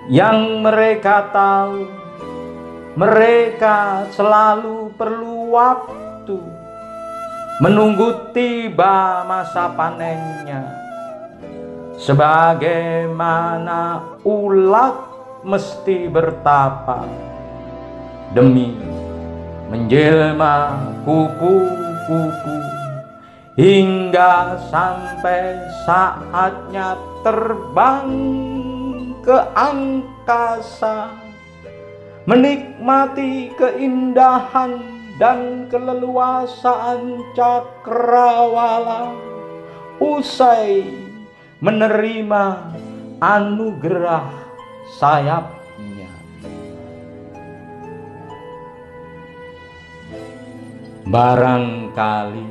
Yang mereka tahu, mereka selalu perlu waktu menunggu tiba masa panennya. Sebagaimana ulat mesti bertapa demi menjelma kupu-kupu hingga sampai saatnya terbang ke angkasa menikmati keindahan dan keleluasaan cakrawala usai menerima anugerah sayapnya. Barangkali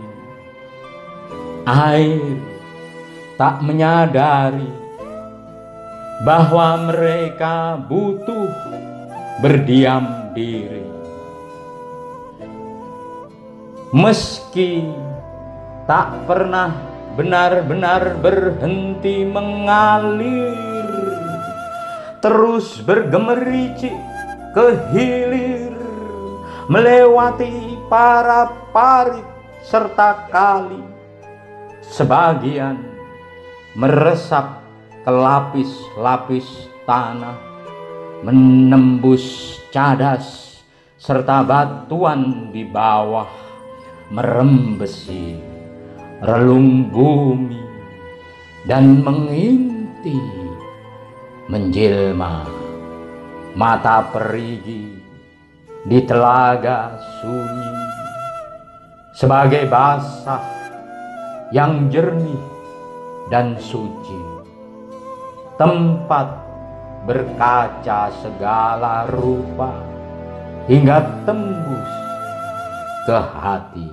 air tak menyadari bahwa mereka butuh berdiam diri. Meski tak pernah benar-benar berhenti mengalir, terus bergemericik ke hilir, melewati para parit serta kali, sebagian meresap ke lapis-lapis tanah, menembus cadas serta batuan di bawah, merembesi relung bumi dan menginti menjelma mata perigi di telaga sunyi. Sebagai basah yang jernih dan suci tempat berkaca segala rupa hingga tembus ke hati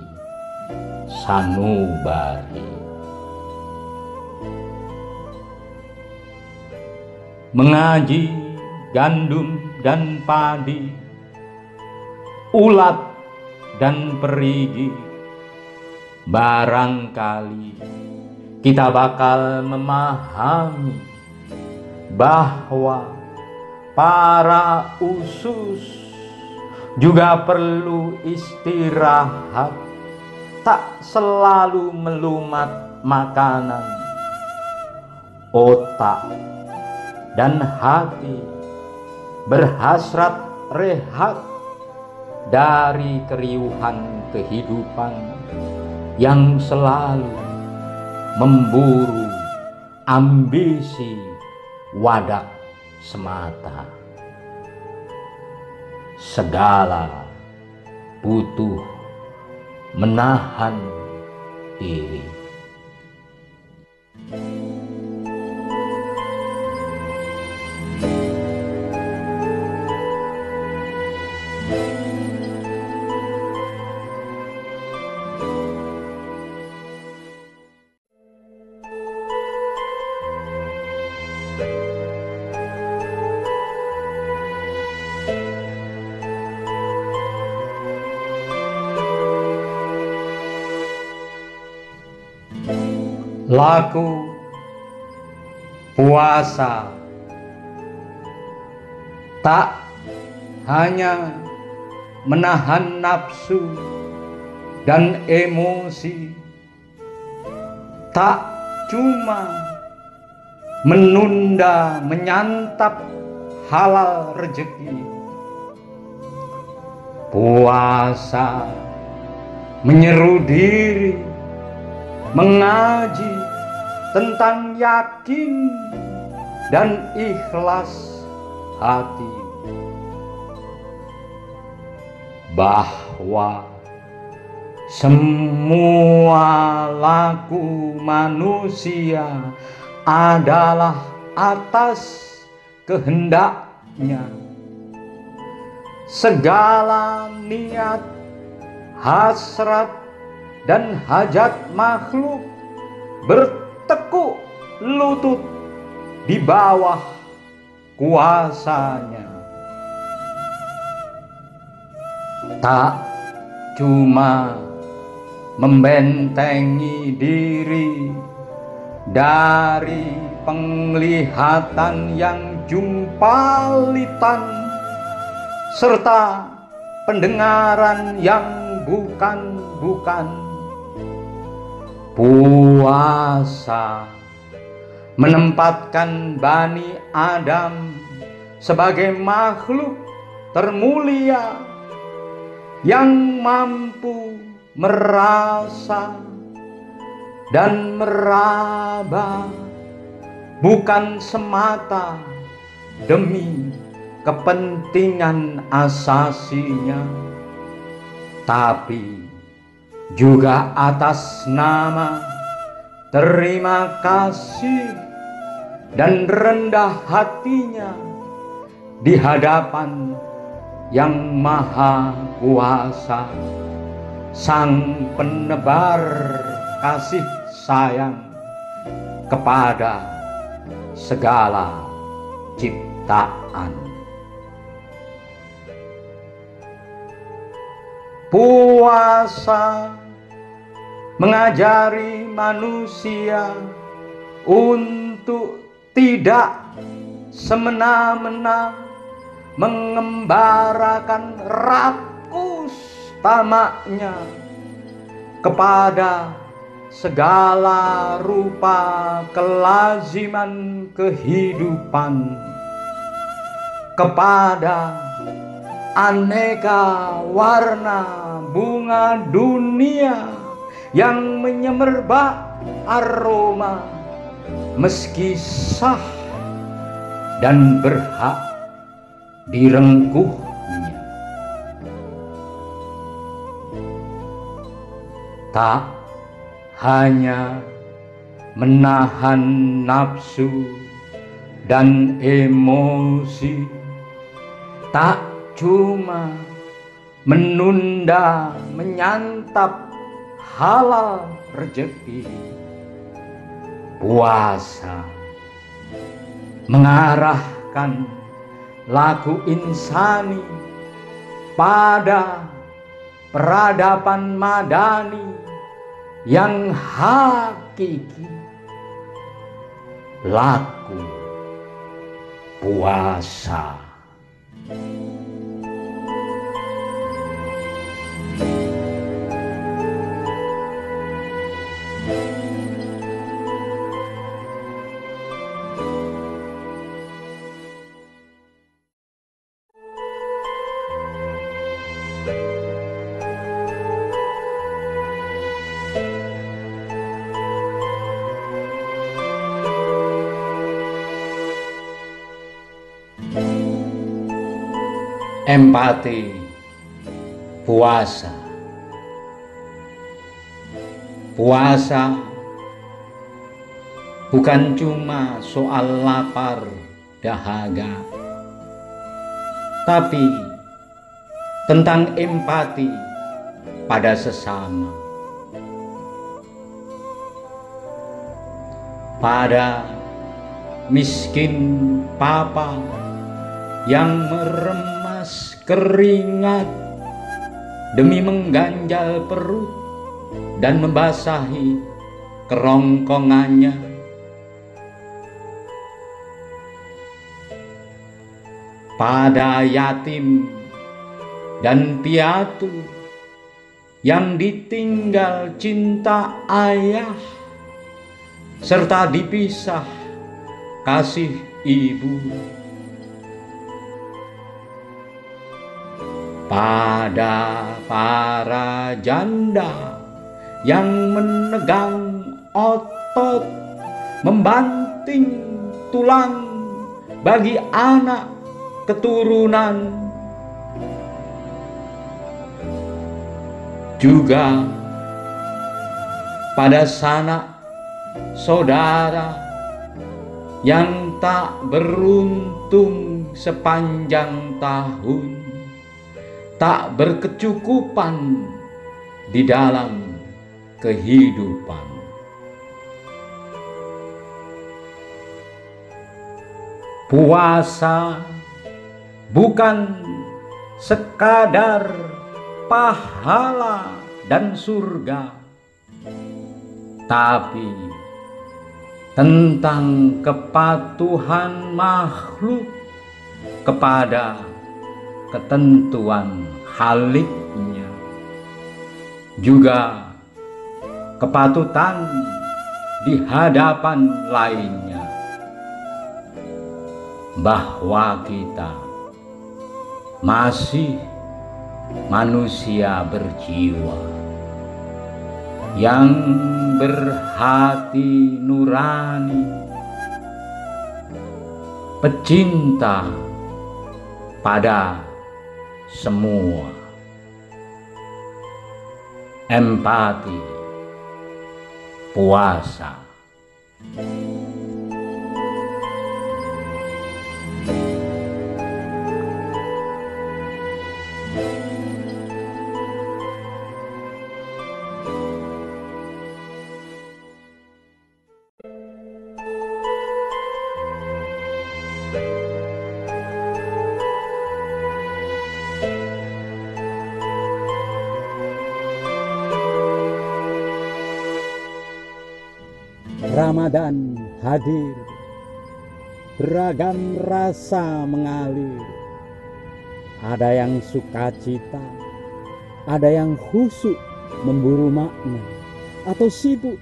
sanubari. Mengaji gandum dan padi, ulat dan perigi, barangkali kita bakal memahami bahwa para usus juga perlu istirahat. Tak selalu melumat makanan, otak, dan hati berhasrat rehat dari keriuhan kehidupan yang selalu memburu ambisi wadak semata. Segala butuh menahan diri. Laku puasa. Tak hanya menahan nafsu dan emosi tak cuma menunda menyantap halal rezeki puasa menyeru diri mengaji tentang yakin dan ikhlas hati bahwa semua laku manusia adalah atas kehendaknya. Segala niat, hasrat, dan hajat makhluk bertekuk lutut di bawah kuasanya. Tak cuma membentengi diri dari penglihatan yang jumpalitan serta pendengaran yang bukan-bukan puasa. Menempatkan Bani Adam sebagai makhluk termulia yang mampu merasa dan meraba bukan semata demi kepentingan asasinya tapi juga atas nama terima kasih dan rendah hatinya di hadapan yang maha kuasa sang penebar kasih sayang kepada segala ciptaan puasa mengajari manusia untuk tidak semena-mena mengembarakan rakus tamaknya kepada segala rupa kelaziman kehidupan kepada aneka warna bunga dunia yang menyemerbak aroma meski sah dan berhak direngkuhnya. Tak hanya menahan nafsu dan emosi, tak cuma menunda menyantap halal rezeki puasa mengarahkan laku insani pada peradaban madani yang hakiki laku puasa. Empati, puasa. Puasa bukan cuma soal lapar dahaga, tapi tentang empati pada sesama. Pada miskin papa yang merem keringat demi mengganjal perut dan membasahi kerongkongannya. Pada yatim dan piatu yang ditinggal cinta ayah serta dipisah kasih ibu. Pada para janda yang menegang otot membanting tulang bagi anak keturunan. Juga pada sanak saudara yang tak beruntung sepanjang tahun, tak berkecukupan di dalam kehidupan. Puasa bukan sekadar pahala dan surga, tapi tentang kepatuhan makhluk kepada ketentuan haliknya. Juga kepatutan di hadapan lainnya. Bahwa kita masih manusia berjiwa yang berhati nurani pecinta pada semua. Empati puasa Ramadan hadir, beragam rasa mengalir. Ada yang sukacita, ada yang khusyuk memburu makna, atau sibuk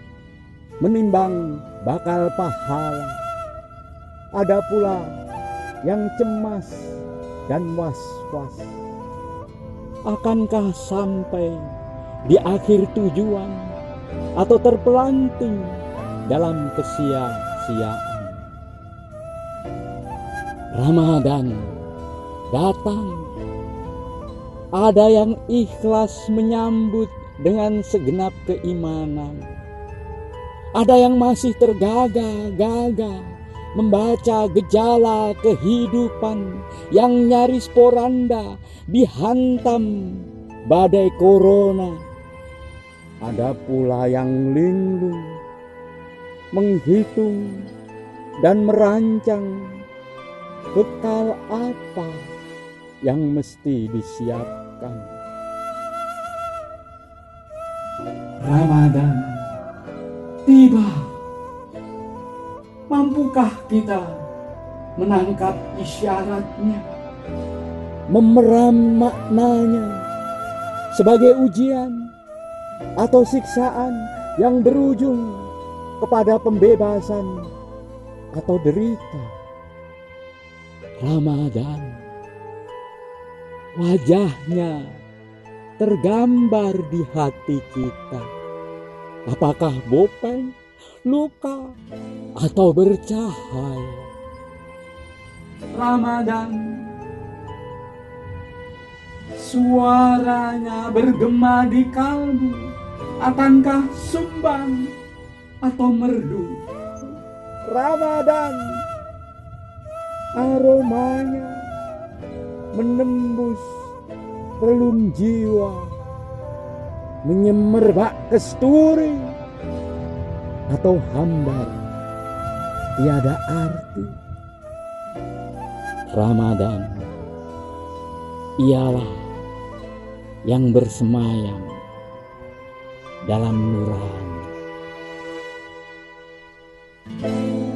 menimbang bakal pahala. Ada pula yang cemas dan was-was. Akankah sampai di akhir tujuan atau terpelanting dalam kesia-siaan. Ramadan datang. Ada yang ikhlas menyambut dengan segenap keimanan. Ada yang masih tergagah-gagah membaca gejala kehidupan yang nyaris poranda dihantam badai corona. Ada pula yang linglung menghitung dan merancang bekal apa yang mesti disiapkan. Ramadan tiba. Mampukah kita menangkap isyaratnya? Memeram maknanya sebagai ujian atau siksaan yang berujung kepada pembebasan atau derita. Ramadan, wajahnya tergambar di hati kita. Apakah bopeng, luka, atau bercahaya? Ramadan suaranya bergema di kalbu akankah sumbang atau merdu? Ramadan. Aromanya menembus relung jiwa menyemerbak kesturi atau hambar tiada arti. Ramadan ialah yang bersemayam dalam nurani Amen.